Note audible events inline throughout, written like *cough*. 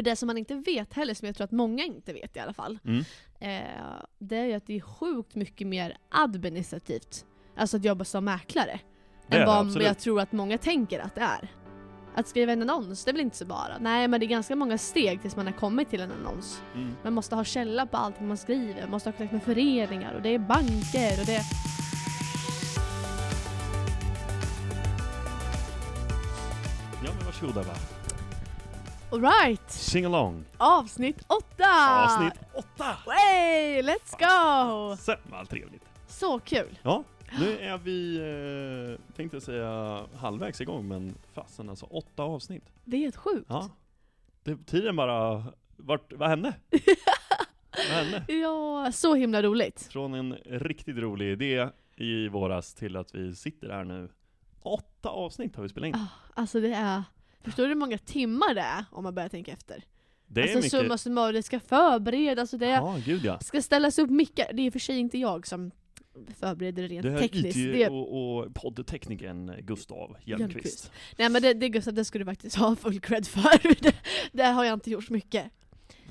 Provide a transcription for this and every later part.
För det som man inte vet heller, som jag tror att många inte vet i alla fall, Mm. eh, det är ju att det är sjukt mycket mer administrativt, alltså att jobba som mäklare, Det än vad absolut. jag tror att många tänker att det är. Att skriva en annons, det är väl inte så bara? Nej men det är ganska många steg tills man har kommit till en annons. Mm. Man måste ha källa på allting man skriver, man måste ha kontakt med föreningar och det är banker och det... Ja men varsågod Ebba. Alright! Sing along. Avsnitt åtta! Avsnitt åtta! Way, let's go! Sen vad trevligt. Så kul! Ja, nu är vi, eh, tänkte säga, halvvägs igång men fasen alltså, åtta avsnitt. Det är helt sjukt. Ja. Det, tiden bara, vart, vad hände? *laughs* vad hände? Ja, så himla roligt. Från en riktigt rolig idé i våras till att vi sitter här nu. Åtta avsnitt har vi spelat in. Ah, Alltså det är... Förstår du hur många timmar det är om man börjar tänka efter? Det är alltså mycket. summa summarum, det ska förberedas och det Ja, gud ja. ska ställas upp mickar. Det är i och för sig inte jag som förbereder rent Det här tekniskt. IT Det, och, och poddteknikern Gustav Hjelmqvist. Nej men det, det Gustav, det ska du faktiskt ha full cred för. *laughs* Det, det har jag inte gjort så mycket.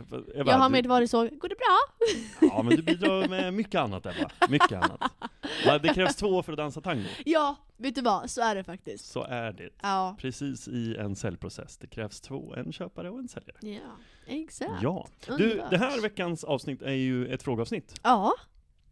Ebba, jag har du- med varit så, går det bra? Ja men du bidrar med mycket annat Ebba. Mycket annat. Det krävs två för att dansa tango. Ja, vet du vad? Så är det faktiskt. Så är det. Ja. Precis i en säljprocess. Det krävs två, en köpare och en säljare. Ja, exakt. Ja. Du, det här veckans avsnitt är ju ett frågeavsnitt. Ja,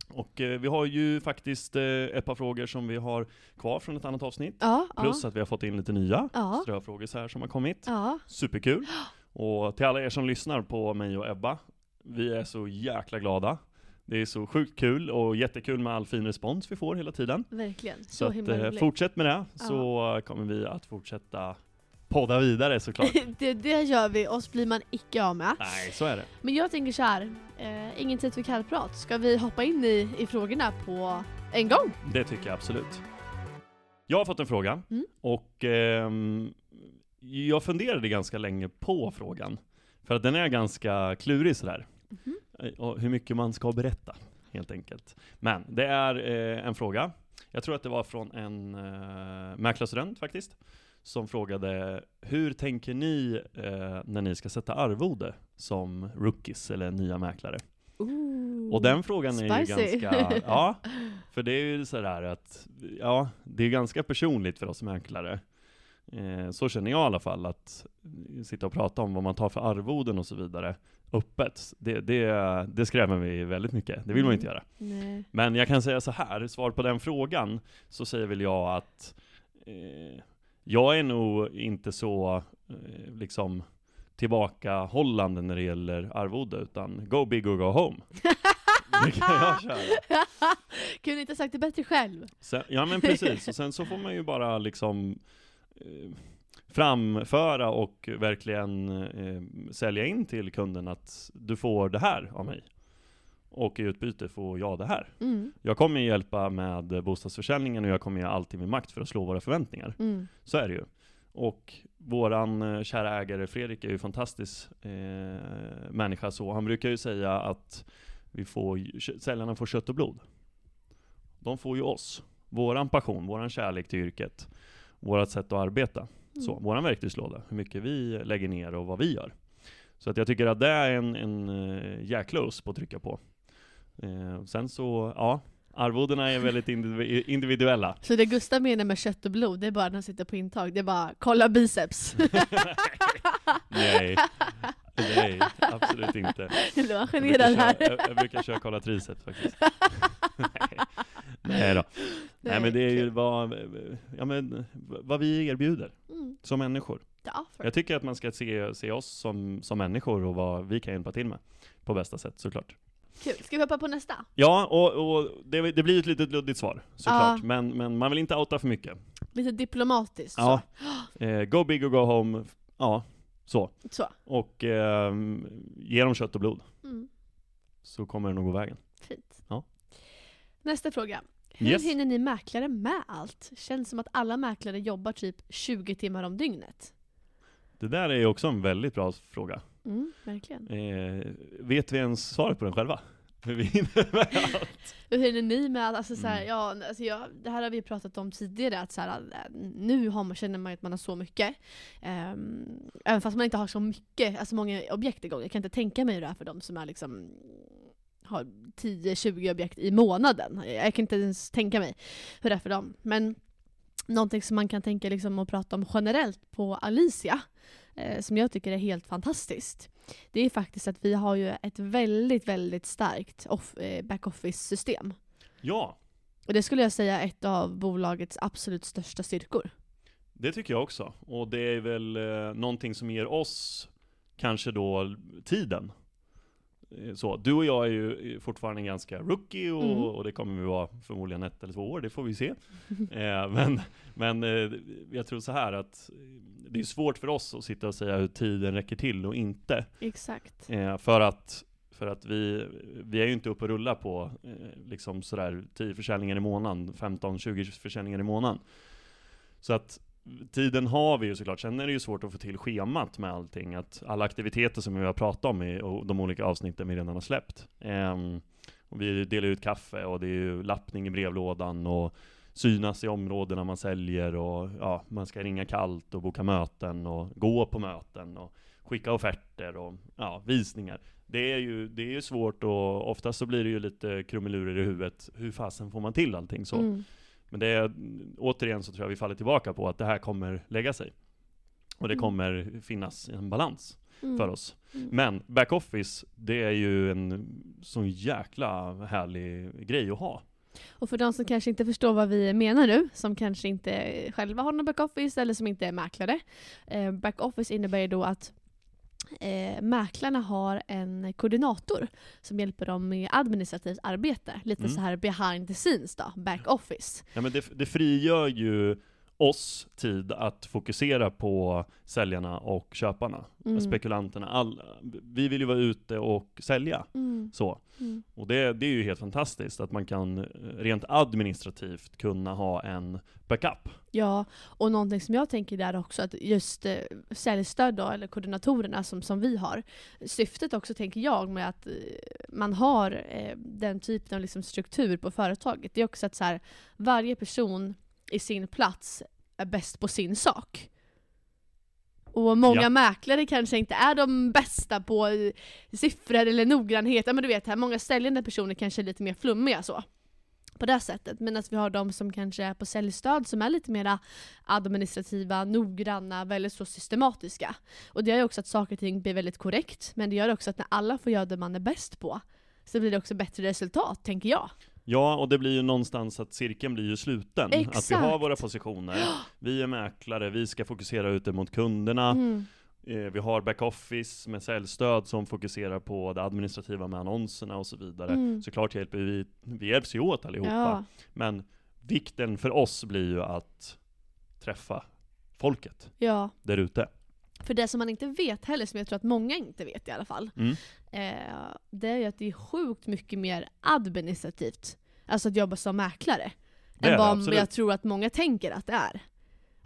Och eh, vi har ju faktiskt eh, ett par frågor som vi har kvar från ett annat avsnitt. ja, Plus ja. att vi har fått in lite nya Ja. ströfrågor så här som har kommit. Ja, Superkul! *gasps* Och till alla er som lyssnar på mig och Ebba, vi är så jäkla glada. Det är så sjukt kul och jättekul med all fin respons vi får hela tiden. verkligen. Så, Så, att, himla eh, roligt. fortsätt med det, så kommer vi att fortsätta podda vidare såklart. *laughs* det, det gör vi, oss blir man icke av med. Nej, så är det. Men jag tänker så här, eh, ingen tid för kallprat. Ska vi hoppa in i, i frågorna på en gång? Det tycker jag absolut. Jag har fått en fråga, Mm. och ehm, jag funderade ganska länge på frågan. För att den är ganska klurig sådär. Mhm. Eh, Och hur mycket man ska berätta, helt enkelt. Men det är eh, en fråga. Jag tror att det var från en eh, mäklarstudent faktiskt. Som frågade, hur tänker ni eh, när ni ska sätta arvode som rookies eller nya mäklare? Ooh. Och den frågan är ju Spicy. ganska, ja, *laughs* för det är ju sådär att, ja, det är ganska personligt för oss mäklare. Eh, så känner jag i alla fall, att sitta och prata om vad man tar för arvoden och så vidare öppet, det, det, det skrämmer mig väldigt mycket. Det vill man inte Mm. göra. Nej. Men jag kan säga så här, svar på den frågan, så säger väl jag att eh, jag är nog inte så eh, liksom tillbakahållande när det gäller arvode, utan go big or go home. *laughs* Det kan jag köra. Kunde inte sagt det bättre själv. Sen, ja men precis, och sen så får man ju bara liksom framföra och verkligen eh, sälja in till kunden att du får det här av mig. Och i utbyte får jag det här. Mm. Jag kommer hjälpa med bostadsförsäljningen och jag kommer göra allt i min makt för att slå våra förväntningar. Mm. Så är det ju. Och våran eh, kära ägare Fredrik är ju en fantastisk eh, människa så. Han brukar ju säga att vi får, säljarna får kött och blod. De får ju oss. Våran passion, våran kärlek till yrket. Vårat sätt att arbeta. Så, Mm. våran verktygslåda. Hur mycket vi lägger ner och vad vi gör. Så att jag tycker att det är en, en eh, jäkla USP att trycka på. Eh, sen så, ja. Arvodena är väldigt indiv- individuella. Så det Gustav menar med kött och blod, det är bara när han sitter på intag, det är bara kolla biceps. Nej, nej, absolut inte. Nu var generad här. jag, jag brukar köra kolla triceps faktiskt. *laughs* *laughs* nej. nej då. Nej men det är ju vad, ja, men, vad vi erbjuder Mm. som människor. Jag tycker att man ska se, se oss som, som människor och vad vi kan hjälpa till med. På bästa sätt såklart. Kul. Ska vi hoppa på nästa? Ja, och, och det, det blir ett litet luddigt svar såklart. Ja. Men, men man vill inte outa för mycket. Lite diplomatiskt Ja. Eh, go big or go home. Ja, så. så. Och ehm, ge dem kött och blod. Mm. Så kommer det nog gå vägen. Fint. Ja. Nästa fråga. Hur Yes. hinner ni mäklare med allt? Känns som att alla mäklare jobbar typ 20 timmar om dygnet. Det där är ju också en väldigt bra fråga. Mm, verkligen. Eh, vet vi ens svaret på den själva? *laughs* Hur vi hinner med *laughs* allt. Hur hinner ni med alltså, så här, Mm. ja, alltså, jag, Det här har vi pratat om tidigare, att så här, nu har man, känner man att man har så mycket. Ehm, även fast man inte har så mycket, alltså många objekt igång. Jag kan inte tänka mig hur det är för dem som är liksom har 10-20 objekt i månaden. Jag kan inte ens tänka mig hur det är för dem. Men någonting som man kan tänka liksom och prata om generellt på Alicia, eh, som jag tycker är helt fantastiskt, det är faktiskt att vi har ju ett väldigt, väldigt starkt off, eh, backoffice-system. Ja, Och det skulle jag säga är ett av bolagets absolut största styrkor. det tycker jag också. Och det är väl eh, någonting som ger oss kanske då tiden. Eh, Så, du och jag är ju fortfarande ganska rookie och, Mm. och det kommer vi vara förmodligen ett eller två år, det får vi se. *laughs* eh, men men eh, jag tror så här att eh, det är svårt för oss att sitta och säga hur tiden räcker till och inte. Exakt. Eh, för att, för att vi, vi är ju inte uppe och rullar på eh, liksom sådär 10 försäljningar i månaden, 15-20 försäljningar i månaden. Så att tiden har vi ju såklart, sen är det ju svårt att få till schemat med allting, att alla aktiviteter som vi har pratat om i och de olika avsnitten vi redan har släppt. Um, och vi delar ut kaffe och det är ju lappning i brevlådan och synas i områdena man säljer och ja, man ska ringa kallt och boka möten och gå på möten och skicka offerter och ja, visningar. Det är ju det är ju svårt och oftast så blir det ju lite krumelurer i huvudet. Hur fasen får man till allting så? Mm. Men det är, återigen så tror jag vi faller tillbaka på att det här kommer lägga sig. Och det Mm. kommer finnas en balans Mm. för oss. Mm. Men backoffice, det är ju en sån jäkla härlig grej att ha. Och för de som kanske inte förstår vad vi menar nu, som kanske inte själva har någon backoffice eller som inte är mäklare. Eh, backoffice innebär ju då att eh, mäklarna har en koordinator som hjälper dem med administrativt arbete. Lite Mm. så här behind the scenes då, backoffice. Ja, men det, det frigör ju oss tid att fokusera på säljarna och köparna, Mm. spekulanterna. All, vi vill ju vara ute och sälja. Mm. Så. Mm. Och det, det är ju helt fantastiskt att man kan eh, rent administrativt kunna ha en backup. Ja, och någonting som jag tänker där också, att just eh, säljstöd då, eller koordinatorerna som, som vi har, syftet också tänker jag med att eh, man har eh, den typen av liksom struktur på företaget, det är också att så här, varje person i sin plats är bäst på sin sak. Och många Ja. mäklare kanske inte är de bästa på eh, siffror eller noggrannhet, ja men du vet, här, många säljande personer kanske är lite mer flummiga så på det sättet. Men att vi har de som kanske är på säljstöd som är lite mer administrativa, noggranna, väldigt så systematiska. Och det gör ju också att saker och ting blir väldigt korrekt, men det gör också att när alla får göra det man är bäst på, så blir det också bättre resultat, tänker jag. Ja, och det blir ju någonstans att cirkeln blir ju sluten. Att vi har Exakt. våra positioner, vi är mäklare, vi ska fokusera ute mot kunderna, Mm. eh, vi har backoffice med säljstöd som fokuserar på det administrativa med annonserna och så vidare. Mm. Såklart hjälper vi, vi hjälps ju åt allihopa. Ja, Men vikten för oss blir ju att träffa folket ja. där ute. För det som man inte vet heller, som jag tror att många inte vet i alla fall, Mm. eh, det är ju att det är sjukt mycket mer administrativt, alltså att jobba som mäklare, Det än vad absolut. jag tror att många tänker att det är.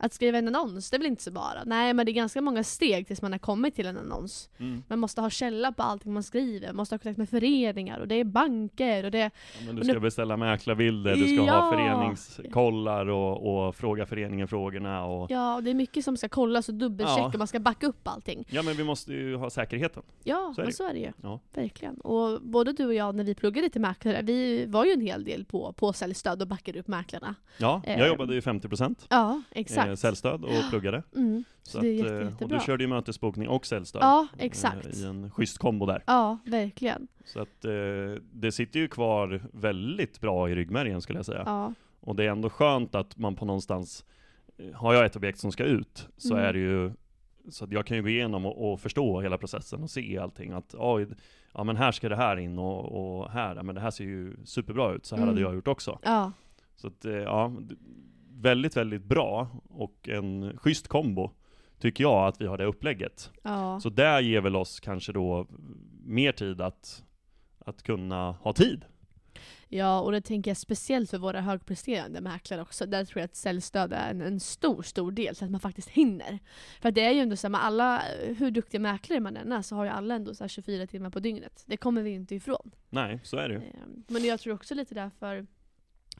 Att skriva en annons, det är väl inte så bara? Nej, men det är ganska många steg tills man har kommit till en annons. Mm. Man måste ha källa på allting man skriver, man måste ha kontakt med föreningar, och det är banker, och det. Ja, men du ska nu- beställa mäklarbilder, du ska ha Ja. föreningskollar och, och fråga föreningen frågorna och Ja, och det är mycket som ska kollas och dubbelchecka, Ja. man ska backa upp allting. Ja men vi måste ju ha säkerheten. Ja, Så är men det. så är det ju. Ja. Verkligen. Och både du och jag, när vi pluggade till mäklare, vi var ju en hel del på, på säljstöd och backade upp mäklarna. Ja, Eh, jag jobbade ju 50% Ja, eh, exakt. säljstöd och pluggade. *gasps* Mm, så, det är jätte, eh, och jättebra. du körde ju mötesbokning och säljstöd. Ja, eh, exakt. I en schysst kombo där. Ja, verkligen. Så att eh, det sitter ju kvar väldigt bra i ryggmärgen skulle jag säga. Ja. Och det är ändå skönt att man på någonstans, eh, har jag ett objekt som ska ut, så Mm. är det ju så att jag kan ju gå igenom och, och förstå hela processen och se allting. Att oj, ja men här ska det här in och, och här, ja, men det här ser ju superbra ut, så här Mm. hade jag gjort också. Ja. Så att, eh, ja, väldigt, väldigt bra och en schysst kombo tycker jag att vi har det upplägget. Ja. Så det ger väl oss kanske då mer tid att, att kunna ha tid. Ja, och det tänker jag speciellt för våra högpresterande mäklare också. Där tror jag att säljstöd är en, en stor, stor del, så att man faktiskt hinner. För det är ju ändå så här, alla, hur duktiga mäklare man än är, så har ju alla ändå så här 24 timmar på dygnet. Det kommer vi inte ifrån. Nej, så är det ju. Ehm, Men jag tror också lite därför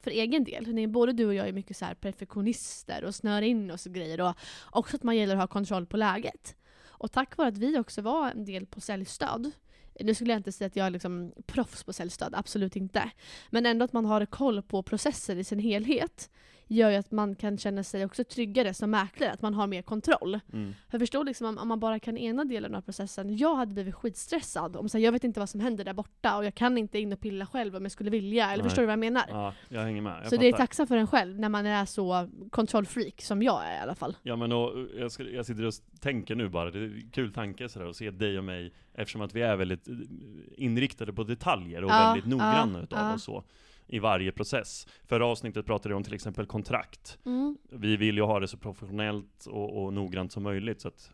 för egen del. Både du och jag är mycket så här perfektionister och snör in oss och grejer. Och också att man gäller att ha kontroll på läget. Och tack vare att vi också var en del på säljstöd. Eh, nu skulle jag inte säga att jag är liksom proffs på säljstöd, absolut inte. Men ändå att man har koll på processen i sin helhet gör ju att man kan känna sig också tryggare som mäklare, att man har mer kontroll. Mm. Jag förstår liksom om, om man bara kan ena delen av processen. Jag hade blivit skitstressad om så här, jag vet inte vad som händer där borta och jag kan inte in och pilla själv om jag skulle vilja. Eller Nej. förstår du vad jag menar? Ja, jag hänger med. Jag så det är fattar. tacksam för en själv när man är så kontrollfreak som jag är i alla fall. Ja men och, jag, ska, jag sitter och tänker nu bara, det är en kul tanke sådär att se dig och mig Eftersom att vi är väldigt eh, inriktade på detaljer och Ja, väldigt noggranna ja, utav ja. oss så I varje process Förra avsnittet pratade vi om till exempel kontrakt Mm. Vi vill ju ha det så professionellt och, och noggrant som möjligt så att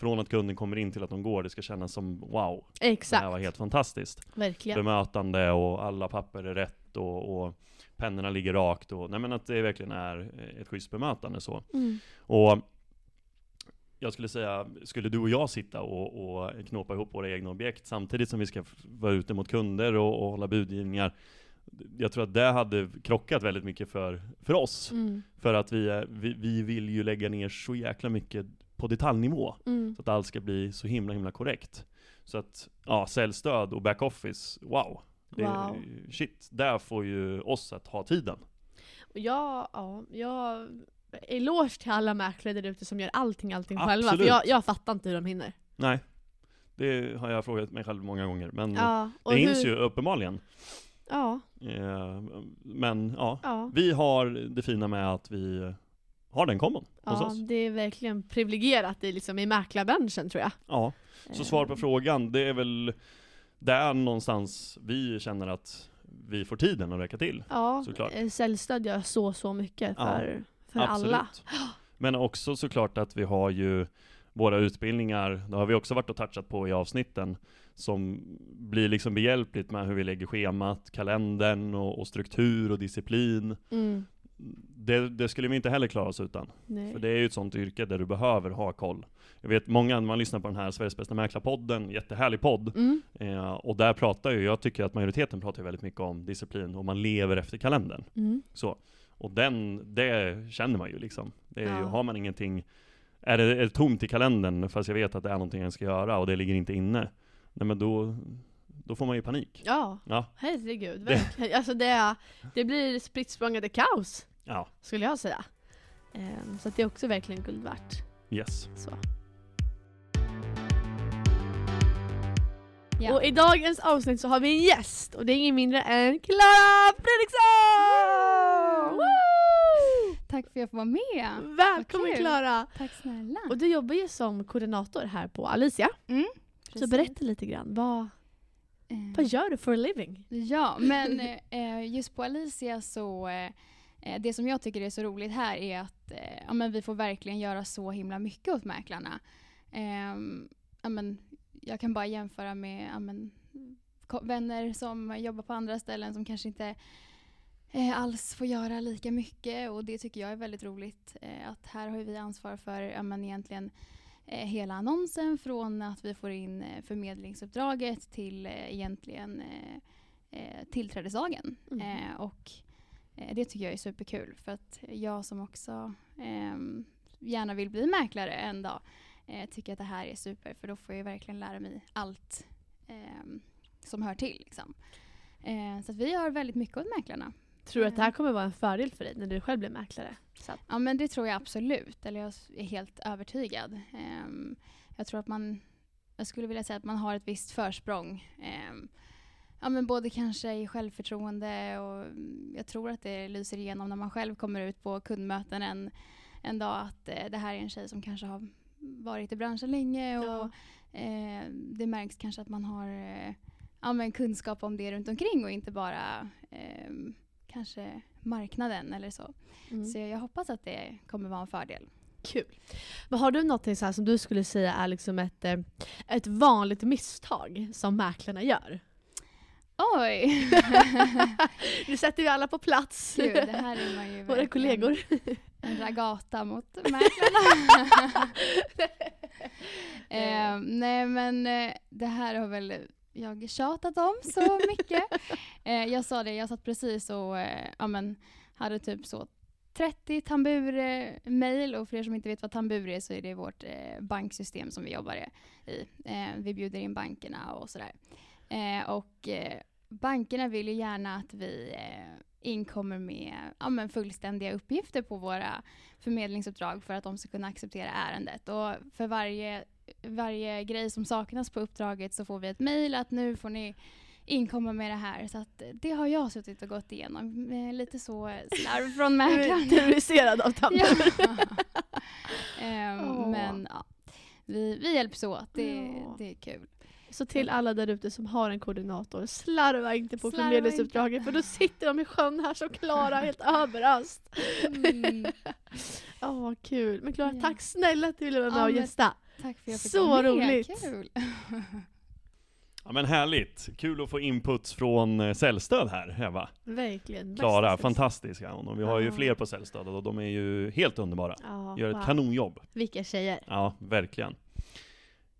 Från att kunden kommer in till att de går, det ska kännas som wow Det Exakt, här var helt fantastiskt verkligen. Bemötande och alla papper är rätt och, och pennorna ligger rakt och Nej men att det verkligen är ett schysst bemötande så Mm. och jag skulle säga, skulle du och jag sitta och, och knåpa ihop våra egna objekt samtidigt som vi ska vara ute mot kunder och, och hålla budgivningar Jag tror att det hade krockat väldigt mycket för, för oss Mm. För att vi, är, vi, vi vill ju lägga ner så jäkla mycket på detaljnivå Mm. Så att allt ska bli så himla himla korrekt Så att, ja, säljstöd och backoffice, wow! Det, Wow. Shit, där får ju oss att ha tiden jag, ja, jag eloge till alla mäklare där ute som gör allting, allting själva. För Absolut. jag, jag fattar inte hur de hinner. Nej Det har jag frågat mig själv många gånger, men Ja, det hur, hinns ju uppenbarligen Ja, Eh, Men ja, ja. vi har det fina med att vi har den kombon hos Ja, oss. det är verkligen privilegierat i, liksom, i mäklarbranschen tror jag. Ja, så svar på Eh, frågan, det är väl där någonstans vi känner att vi får tiden att räcka till. Ja, såklart. eh, säljstöd gör så, så mycket Ja, för, för alla. Men också såklart att vi har ju våra utbildningar, det har vi också varit och touchat på i avsnitten, som blir liksom behjälpligt med hur vi lägger schemat, kalendern och, och struktur och disciplin. Mm, Det, det skulle vi inte heller klara oss utan. nej. För det är ju ett sånt yrke där du behöver ha koll. Jag vet många, man lyssnar på den här Sveriges bästa mäklarpodden, jättehärlig podd. Mm, Eh, och där pratar ju, jag tycker att majoriteten pratar ju väldigt mycket om disciplin och man lever efter kalendern. mm, Så. Och den, det känner man ju liksom. Det är ju, Ja. har man ingenting, är det, är det tomt i kalendern fast jag vet att det är någonting jag ska göra och det ligger inte inne. Nej men då, då får man ju panik. ja, Ja, herregud. Det- Verkligen. Alltså det, det blir spritt kaos, ja, skulle jag säga. Ehm, så att det är också verkligen guld värt. yes. Så. Ja. Och i dagens avsnitt så har vi en gäst och det är ingen mindre än Klara Fredriksson! Woo! Tack för att jag får vara med. Välkommen. Klara! Tack snälla. Och du jobbar ju som koordinator här på Alicia. Mm, Så precis. berätta lite grann, vad, Eh, vad gör du for a living? Ja, men eh, just på Alicia så eh, eh, det som jag tycker är så roligt här är att eh, ja, men vi får verkligen göra så himla mycket åt mäklarna. Eh, ja, men jag kan bara jämföra med ja, men, vänner som jobbar på andra ställen som kanske inte eh, alls får göra lika mycket och det tycker jag är väldigt roligt. Eh, att här har vi ansvar för ja, men egentligen eh, hela annonsen från att vi får in eh, förmedlingsuppdraget till eh, egentligen eh, eh, tillträdesdagen. Mm. Eh, och eh, det tycker jag är superkul för att jag som också ehm, gärna vill bli mäklare en dag eh, tycker att det här är super för då får jag verkligen lära mig allt ehm, som hör till. Liksom. Eh, så vi gör väldigt mycket åt mäklarna. Tror du att det här kommer vara en fördel för dig när du själv blir mäklare? Så Ja men det tror jag absolut, eller jag är helt övertygad. Ehm, jag tror att man, jag skulle vilja säga att man har ett visst försprång. Ehm, ja men både kanske i självförtroende och mm, jag tror att det lyser igenom när man själv kommer ut på kundmöten en, en dag att eh, det här är en tjej som kanske har varit i branschen länge och ja. eh, det märks kanske att man har eh, ja, kunskap om det runt omkring och inte bara ehm, kanske marknaden eller så. Mm. Så jag hoppas att det kommer vara en fördel. Kul. Men har du något så som du skulle säga är liksom ett, eh, ett vanligt misstag som mäklarna gör? Oj! *laughs* nu sätter vi alla på plats. Gud, det här är man ju *laughs* Våra kollegor. *laughs* en ragata mot mäklarna. eh, nej men eh, det här har väl jag tjatat om så mycket. *laughs* eh, jag sa det, jag satt precis och eh, ja, men, hade typ så 30 tambur-mail och för er som inte vet vad tambur är så är det vårt eh, banksystem som vi jobbar i. Eh, vi bjuder in bankerna och sådär. Eh, och eh, bankerna vill ju gärna att vi inkommer med ja, men fullständiga uppgifter på våra förmedlingsuppdrag för att de ska kunna acceptera ärendet. Och för varje, varje grej som saknas på uppdraget så får vi ett mejl att nu får ni inkomma med det här. Så att det har jag suttit och gått igenom. Eh, Lite så slarv från *laughs* mäklaren. terroriserad av *laughs* Ja. Tambur. *laughs* Ehm, Åh. men ja, vi, vi hjälps åt. Det, Ja. det är kul. Så till alla där ute som har en koordinator, slarva inte på Slarva förmedlingsuppdraget för då sitter de i sjön här så Klara helt överöst. Mm. Åh vad kul. Men Klara, Ja. tack snälla att du ville vara med Ja, och men- gästa. Tack för att jag fick Så vara med. roligt. Kul. Ja men härligt, kul att få inputs från eh, Säljstöd här, Eva. Verkligen. Klara, Bästa fantastisk är hon. Och vi har ju Ja. fler på Säljstöd och de är ju helt underbara. Ja, Gör ett wow. kanonjobb. Vilka tjejer. Ja, verkligen.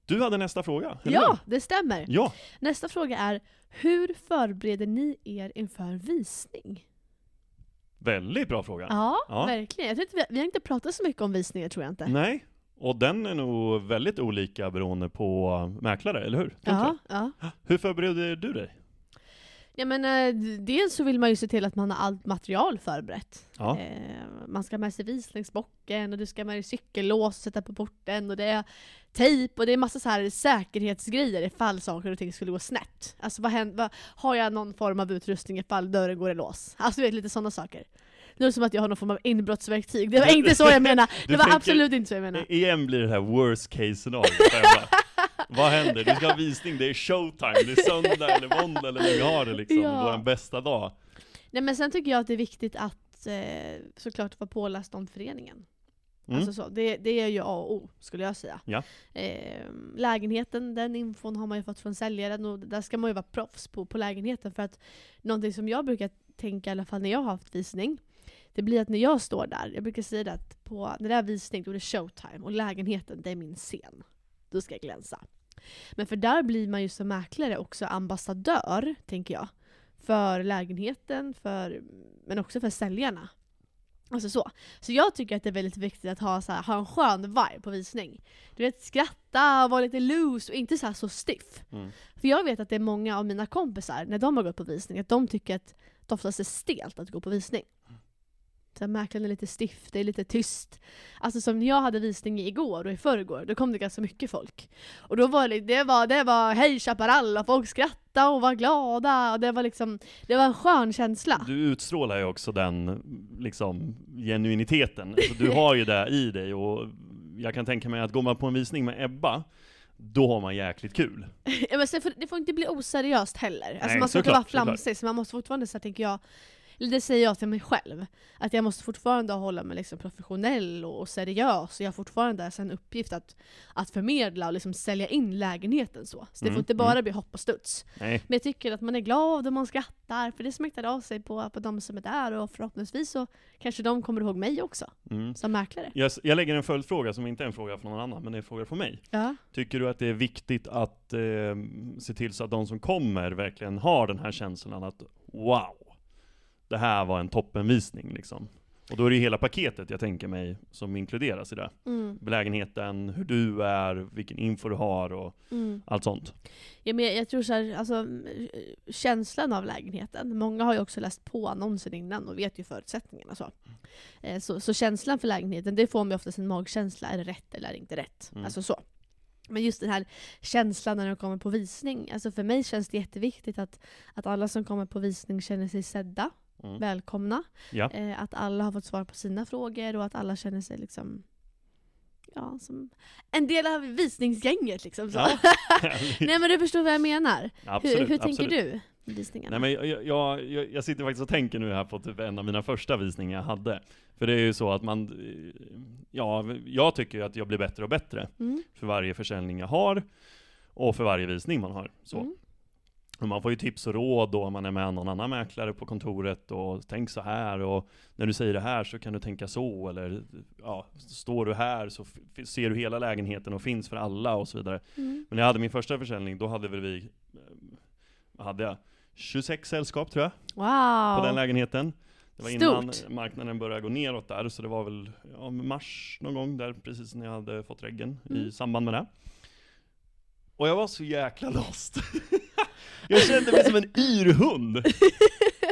Du hade nästa fråga, eller Ja, det stämmer. Ja, Nästa fråga är, hur förbereder ni er inför visning? väldigt bra fråga. Ja, Ja. verkligen. Jag vi, vi har inte pratat så mycket om visningar tror jag inte. Nej, och den är nog väldigt olika beroende på mäklare, eller hur? Ja, ja. Hur förbereder du dig? Ja, men, eh, dels så vill man ju se till att man har allt material förberett. Ja. Eh, man ska ha med sig visningsbocken och du ska ha med dig cykellås och sätta på porten och det är tejp och det är massa så här säkerhetsgrejer ifall saker och ting skulle gå snett. Alltså vad händer, vad, har jag någon form av utrustning ifall dörren går i lås? Alltså du vet lite sådana saker. Det låter som att jag har någon form av inbrottsverktyg. Det var inte så jag menade. *laughs* Det var tänker- absolut inte så jag menade. Igen blir det här worst case scenario. *laughs* Vad händer? Du ska ha visning, det är showtime, det är söndag eller måndag eller när vi har det liksom, Ja. vår bästa dag. Nej men sen tycker jag att det är viktigt att eh, såklart vara påläst om föreningen. Mm. Alltså så, det, det är ju A och O skulle jag säga. Ja. Eh, lägenheten, den infon har man ju fått från säljaren och där ska man ju vara proffs på, på lägenheten för att någonting som jag brukar tänka i alla fall när jag har haft visning det blir att när jag står där, jag brukar säga det att på, när det är visning då är det showtime och lägenheten det är min scen. Då ska jag glänsa. Men för där blir man ju som mäklare också ambassadör, tänker jag. För lägenheten, för, men också för säljarna. Alltså så. Så jag tycker att det är väldigt viktigt att ha, så här, ha en skön vibe på visning. Du vet, skratta, vara lite loose och inte så här så stiff. Mm. För jag vet att det är många av mina kompisar, när de har gått på visning, att de tycker att det oftast är stelt att gå på visning. Så här, mäklaren är lite stiff, det är lite tyst. Alltså som när jag hade visning igår och i förrgår, då kom det ganska mycket folk. Och då var det, det var, det var hej chaparral och folk skrattade och var glada och det var liksom, det var en skön känsla. Du utstrålar ju också den liksom genuiniteten. Alltså, du har ju det i dig och jag kan tänka mig att går man på en visning med Ebba, då har man jäkligt kul. *laughs* Ja, men det får inte bli oseriöst heller. Alltså Nej, man ska inte vara flamsig, så man måste fortfarande, så här, tänker jag, det säger jag till mig själv, att jag måste fortfarande hålla mig liksom professionell och, och seriös, och jag har fortfarande en uppgift att, att förmedla och liksom sälja in lägenheten så. Så det Mm, får inte bara mm. bli hopp och studs. Nej, Men jag tycker att man är glad och man skrattar, för det smittar av sig på, på de som är där, och förhoppningsvis så kanske de kommer ihåg mig också, mm. som mäklare. jag, jag lägger en följdfråga som inte är en fråga från någon annan, men det är en fråga från mig. Ja. Tycker du att det är viktigt att eh, se till så att de som kommer verkligen har den här känslan att wow, det här var en toppenvisning liksom? Och då är det ju hela paketet jag tänker mig som inkluderas i det. Mm, Belägenheten, hur du är, vilken info du har och mm. allt sånt. Ja, men jag tror så här, alltså, eh, känslan av lägenheten. Många har ju också läst på annonsen innan och vet ju förutsättningarna. Så. Eh, Så, så känslan för lägenheten, det får man ju oftast en magkänsla. Är det rätt eller är det inte rätt? Mm. Alltså så. Men just den här känslan när de kommer på visning. Alltså för mig känns det jätteviktigt att, att alla som kommer på visning känner sig sedda, Mm. välkomna. Ja. Eh, att alla har fått svar på sina frågor och att alla känner sig liksom Ja, som en del av visningsgänget liksom. Så. Ja. *laughs* *laughs* Nej men du förstår vad jag menar. absolut, hur hur tänker du visningarna? Nej men jag, jag, jag, jag sitter faktiskt och tänker nu här på typ en av mina första visningar jag hade. För det är ju så att man, eh, ja, jag tycker att jag blir bättre och bättre Mm. för varje försäljning jag har och för varje visning man har. Så. Mm. Och man får ju tips och råd då om man är med någon annan mäklare på kontoret och tänk så här och när du säger det här så kan du tänka så eller ja, står du här så ser du hela lägenheten och finns för alla och så vidare. Mm. Men när jag hade min första försäljning, då hade väl vi, eh, vad hade jag? 26 sällskap tror jag, Wow! på den lägenheten. Det var innan Stort. marknaden började gå neråt där, så det var väl ja, mars någon gång där, precis när jag hade fått reggen Mm. i samband med det. Och jag var så jäkla lost. *laughs* jag kände mig som en yrhund.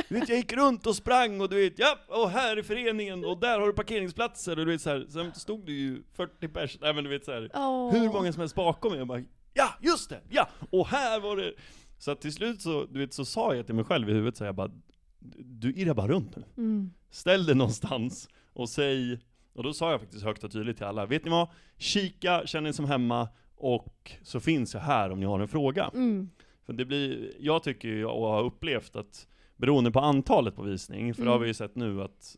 Du vet, jag gick runt och sprang och du vet, ja, och här är föreningen och där har du parkeringsplatser och du vet så här, sen stod det ju 40 pers, nej men du vet så här, Åh. hur många som helst bakom mig, jag bara Ja, just det! Ja! Och här var det! Så att till slut så, du vet, så sa jag till mig själv i huvudet så jag bara Du irrar bara runt nu. Mm. Ställ dig någonstans och säg Och då sa jag faktiskt högt och tydligt till alla, vet ni vad? Kika, känn er som hemma och så finns jag här om ni har en fråga. Mm. För det blir, jag tycker ju och har upplevt att beroende på antalet på visning, för det har Mm. vi ju sett nu att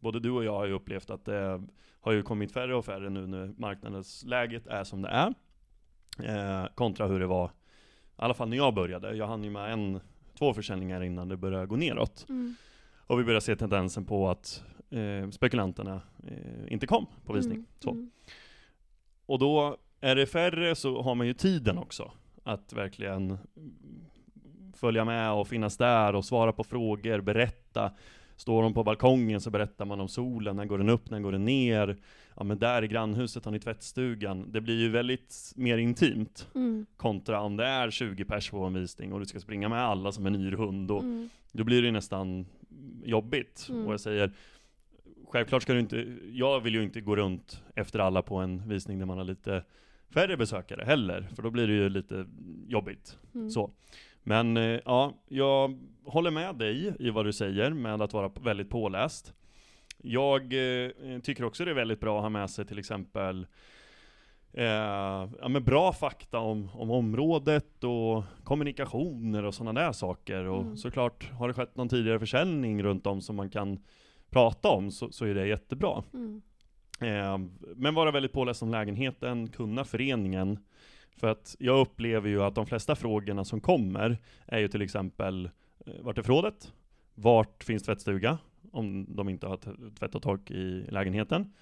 både du och jag har ju upplevt att det har ju kommit färre och färre nu när marknadsläget är som det är. Eh, kontra hur det var, i alla fall när jag började. Jag hann ju med en, två försäljningar innan det började gå neråt. Mm. Och vi började se tendensen på att eh, spekulanterna eh, inte kom på visning. Mm. Så. Mm. Och då är det färre så har man ju tiden också. Att verkligen följa med och finnas där och svara på frågor, berätta. Står de på balkongen så berättar man om solen, när går den upp, när går den ner? Ja men där i grannhuset har ni tvättstugan. Det blir ju väldigt mer intimt. Mm. Kontra om det är 20 pers på en visning och du ska springa med alla som en yrhund. Och Mm. då blir det ju nästan jobbigt. Mm. Och jag säger, självklart ska du inte, jag vill ju inte gå runt efter alla på en visning där man har lite färre besökare heller, för då blir det ju lite jobbigt. Mm. Så. Men eh, ja, jag håller med dig i vad du säger med att vara väldigt påläst. Jag eh, tycker också det är väldigt bra att ha med sig till exempel eh, ja, men bra fakta om, om området och kommunikationer och sådana där saker. Och Mm. såklart, har det skett någon tidigare försäljning runt om som man kan prata om så, så är det jättebra. Mm. Ehm, men vara väldigt påläst om lägenheten, kunna föreningen. För att jag upplever ju att de flesta frågorna som kommer är ju till exempel eh, Vart är förrådet? Vart finns tvättstuga? Om de inte har tvätt och tork i lägenheten.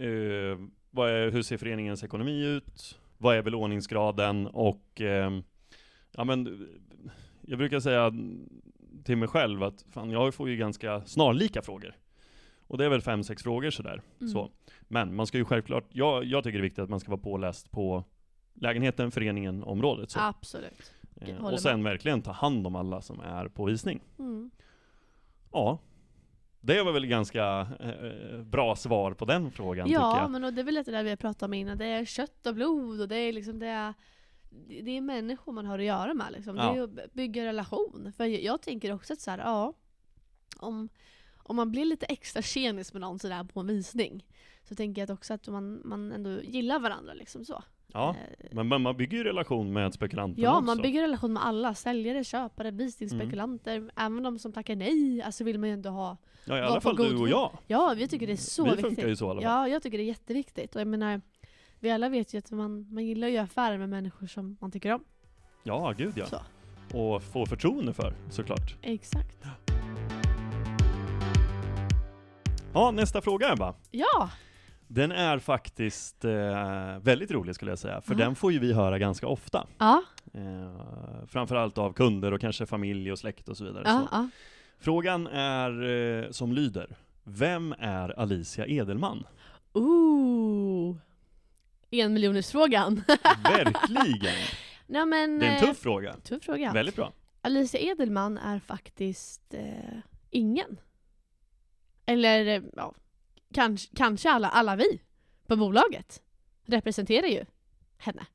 Uh, vad är, hur ser föreningens ekonomi ut? Vad är belåningsgraden? Och uh, ja men jag brukar säga till mig själv att fan, jag får ju ganska snarlika frågor. Och det är väl fem, sex frågor sådär. Mm. Så. Men man ska ju självklart, jag, jag tycker det är viktigt att man ska vara påläst på lägenheten, föreningen, området. Så. Absolut. Eh, och sen verkligen ta hand om alla som är på visning. Mm. Ja. Det var väl ganska eh, bra svar på den frågan tycker Ja, jag. men och det är väl lite det vi har pratat om innan. Det är kött och blod och det är liksom det är, det är människor man har att göra med. Liksom. Det Ja. är ju att bygga relation. För jag, jag tänker också att så här, ja, om, om man blir lite extra tjenis med någon sådär på en visning så tänker jag också att man, man ändå gillar varandra. Liksom så. Ja, Eh, men man, bygger ju relation med spekulanterna Ja, också. man bygger relation med alla. Säljare, köpare, visningsspekulanter. Mm. Även de som tackar nej, alltså vill man ju ändå ha. Ja, i alla fall du och jag. Ja, vi tycker det är så Vi viktigt. funkar ju så i alla fall. Ja, jag tycker det är jätteviktigt. Och jag menar, vi alla vet ju att man, man gillar att göra affärer med människor som man tycker om. Ja, gud ja. Så. Och få förtroende för, såklart. Exakt. Ja, nästa fråga Ebba. Ja! Den är faktiskt eh, väldigt rolig skulle jag säga, för Ja. den får ju vi höra ganska ofta. Ja, Eh, framförallt av kunder och kanske familj och släkt och så vidare. ja, så. ja. Frågan är eh, som lyder. Vem är Alicia Edelman? Ooh! En miljonersfrågan. *laughs* Verkligen! Nej men... Det är en eh, tuff fråga. tuff fråga. Väldigt bra. Alicia Edelman är faktiskt eh, ingen. Eller, eh, ja, kanske, kanske alla, alla vi på bolaget representerar ju henne.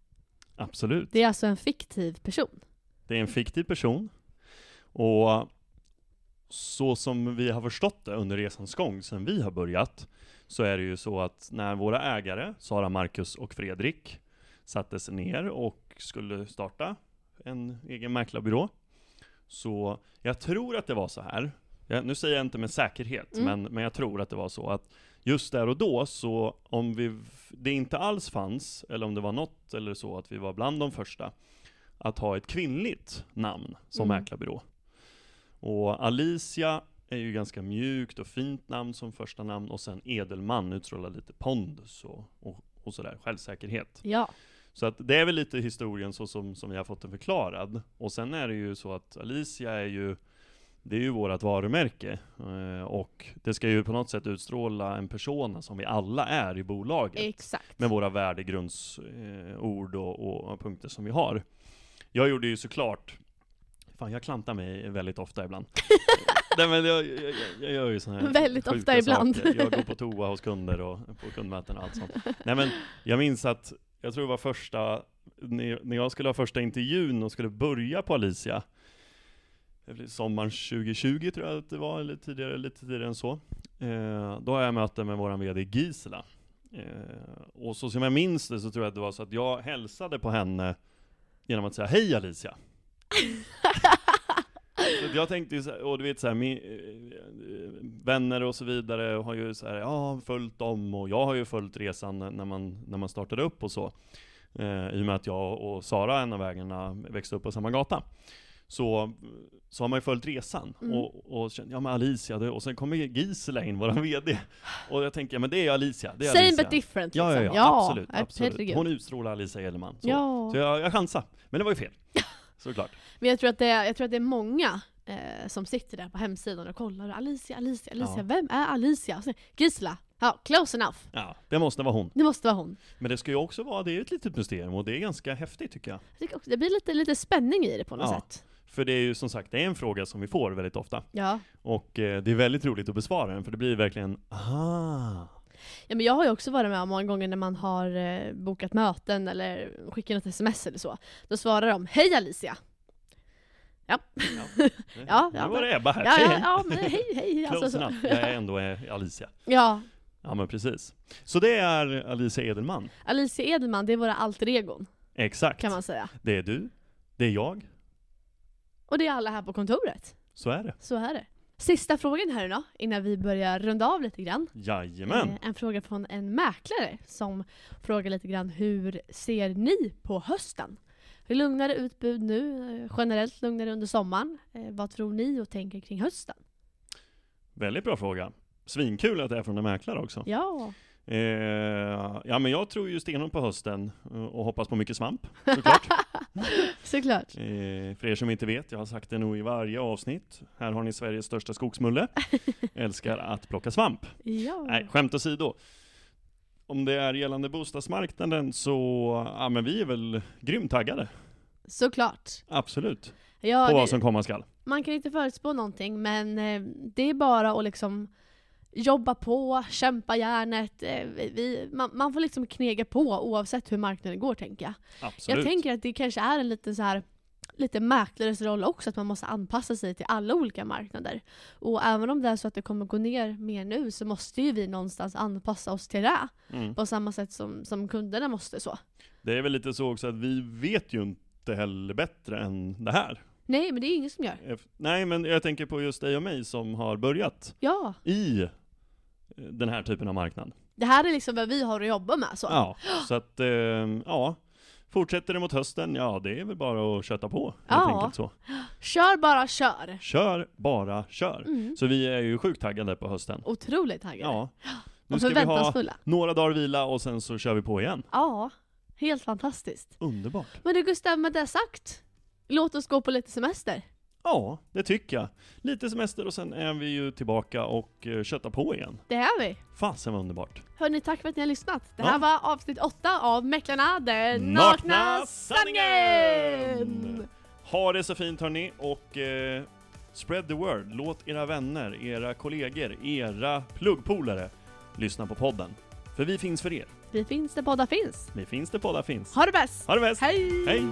Absolut. Det är alltså en fiktiv person. Det är en fiktiv person. Och så som vi har förstått det under resans gång, sedan vi har börjat, så är det ju så att när våra ägare, Sara, Marcus och Fredrik, satte sig ner och skulle starta en egen mäklarbyrå, så jag tror att det var så här, jag, nu säger jag inte med säkerhet, Mm. men, men jag tror att det var så att just där och då, så om vi, det inte alls fanns, eller om det var något eller så, att vi var bland de första, att ha ett kvinnligt namn som Mm. mäklarbyrå. Och Alicia är ju ganska mjukt och fint namn som första namn och sen Edelman utstrålar lite pondus och, och, och sådär, självsäkerhet. Ja. Så att det är väl lite historien så som, som vi har fått den förklarad. Och sen är det ju så att Alicia är ju det är ju vårt varumärke eh, och det ska ju på något sätt utstråla en persona som vi alla är i bolaget Exakt. med våra värdegrundsord och, och punkter som vi har. Jag gjorde ju såklart, fan jag klantar mig väldigt ofta ibland. *laughs* Nej men jag, jag, jag, gör ju såna här Väldigt sjuka ofta ibland. saker. Jag går på toa hos kunder och på kundmöten och allt sånt. Nej men jag minns att, jag tror det var första, när jag skulle ha första intervjun och skulle börja på Alicia, sommaren 2020 tror jag att det var, eller tidigare, lite tidigare än så. Eh, då har jag möte med våran VD Gisela. Eh, och så som jag minns det så tror jag att det var så att jag hälsade på henne genom att säga Hej Alicia! *laughs* så jag tänkte ju så här, och du vet så här, min, eh, vänner och så vidare har ju så här, ja, följt dem och jag har ju följt resan när man, när man startade upp och så. Eh, I och med att jag och Sara, en av ägarna, växte upp på samma gata. Så, så har man ju följt resan Mm. och, och känt, ja men Alicia, det, och sen kommer Gisela in, våran VD. Och jag tänker, ja men det är Alicia, det är Same Alicia. but different Ja, ja, liksom. ja, absolut, ja, absolut. herregud. Hon utstrålar Alicia Edelman. Så, Ja. så jag, jag chansade, men det var ju fel. *laughs* Såklart. Men jag tror att det är, jag tror att det är många eh, som sitter där på hemsidan och kollar. Alicia, Alicia, Alicia. Ja. Vem är Alicia? Gisela. Ja, close enough. Ja, det måste vara hon. Det måste vara hon. Men det ska ju också vara, det är ett litet mysterium och det är ganska häftigt tycker jag. Jag tycker också, det blir lite, lite spänning i det på något Ja. sätt. För det är ju som sagt, det är en fråga som vi får väldigt ofta. Ja. Och eh, det är väldigt roligt att besvara den, för det blir verkligen, aha. ja, men jag har ju också varit med om många gånger när man har eh, bokat möten eller skickat något sms eller så. Då svarar de Hej Alicia! Ja, Ja, *laughs* nu ja, var det Ebba här. Ja, ja, ja men hej hej! Close Alltså, så. enough. *laughs* Jag är ändå eh, Alicia. Ja, Ja men precis. Så det är Alicia Edelman. Alicia Edelman, det är våra alter egon Exakt. kan man säga. Det är du, det är jag, Och det är alla här på kontoret. så är det. Så är det. Sista frågan här idag, innan vi börjar runda av lite grann. Jajamän. Eh, En fråga från en mäklare som frågar lite grann hur ser ni på hösten? Lugnare utbud nu, eh, generellt lugnare under sommaren. Eh, Vad tror ni och tänker kring hösten? Väldigt bra fråga. Svinkul att det är från en mäklare också. Ja, Eh, ja men jag tror ju stenhårt på hösten eh, och hoppas på mycket svamp, *laughs* såklart. såklart. eh, för er som inte vet, jag har sagt det nog i varje avsnitt. Här har ni Sveriges största skogsmulle. *laughs* Älskar att plocka svamp. Ja. Nej, skämt åsido. Om det är gällande bostadsmarknaden så, ja men vi är väl grymt taggade. Såklart. Absolut. Ja, på det, vad som komma skall. Man kan inte förutspå någonting men eh, det är bara att liksom jobba på, kämpa järnet. Eh, vi, man, man får liksom knega på oavsett hur marknaden går tänker jag. Absolut. Jag tänker att det kanske är en liten så här lite mäklares roll också, att man måste anpassa sig till alla olika marknader. Och även om det är så att det kommer gå ner mer nu så måste ju vi någonstans anpassa oss till det. Mm. På samma sätt som, som kunderna måste så. Det är väl lite så också att vi vet ju inte heller bättre än det här. Nej, men det är ingen som gör. Nej, men jag tänker på just dig och mig som har börjat Ja, i den här typen av marknad. det här är liksom vad vi har att jobba med. Så. Ja, så att, eh, ja. Fortsätter det mot hösten, ja det är väl bara att köta på. Helt Ja. enkelt så. Kör bara kör! Kör, bara kör. Mm. Så vi är ju sjukt taggade på hösten. Otroligt taggade. Ja. Nu och ska vi ha några dagar vila och sen så kör vi på igen. Ja, helt fantastiskt. Underbart. Men du Gustav, med det sagt, låt oss gå på lite semester. Ja, det tycker jag. Lite semester och sen är vi ju tillbaka och uh, köttar på igen. Det är vi. Fasen vad underbart. Hörni, tack för att ni har lyssnat. Det Ja. här var avsnitt åtta av Mäklarna, den Nakna nakna sanningen! Ha det så fint hörni och eh, spread the word. Låt era vänner, era kollegor, era pluggpolare lyssna på podden. För vi finns för er. Vi finns där poddar finns. Vi finns där poddar finns. Ha det bäst! Ha det bäst! Hej! Hej!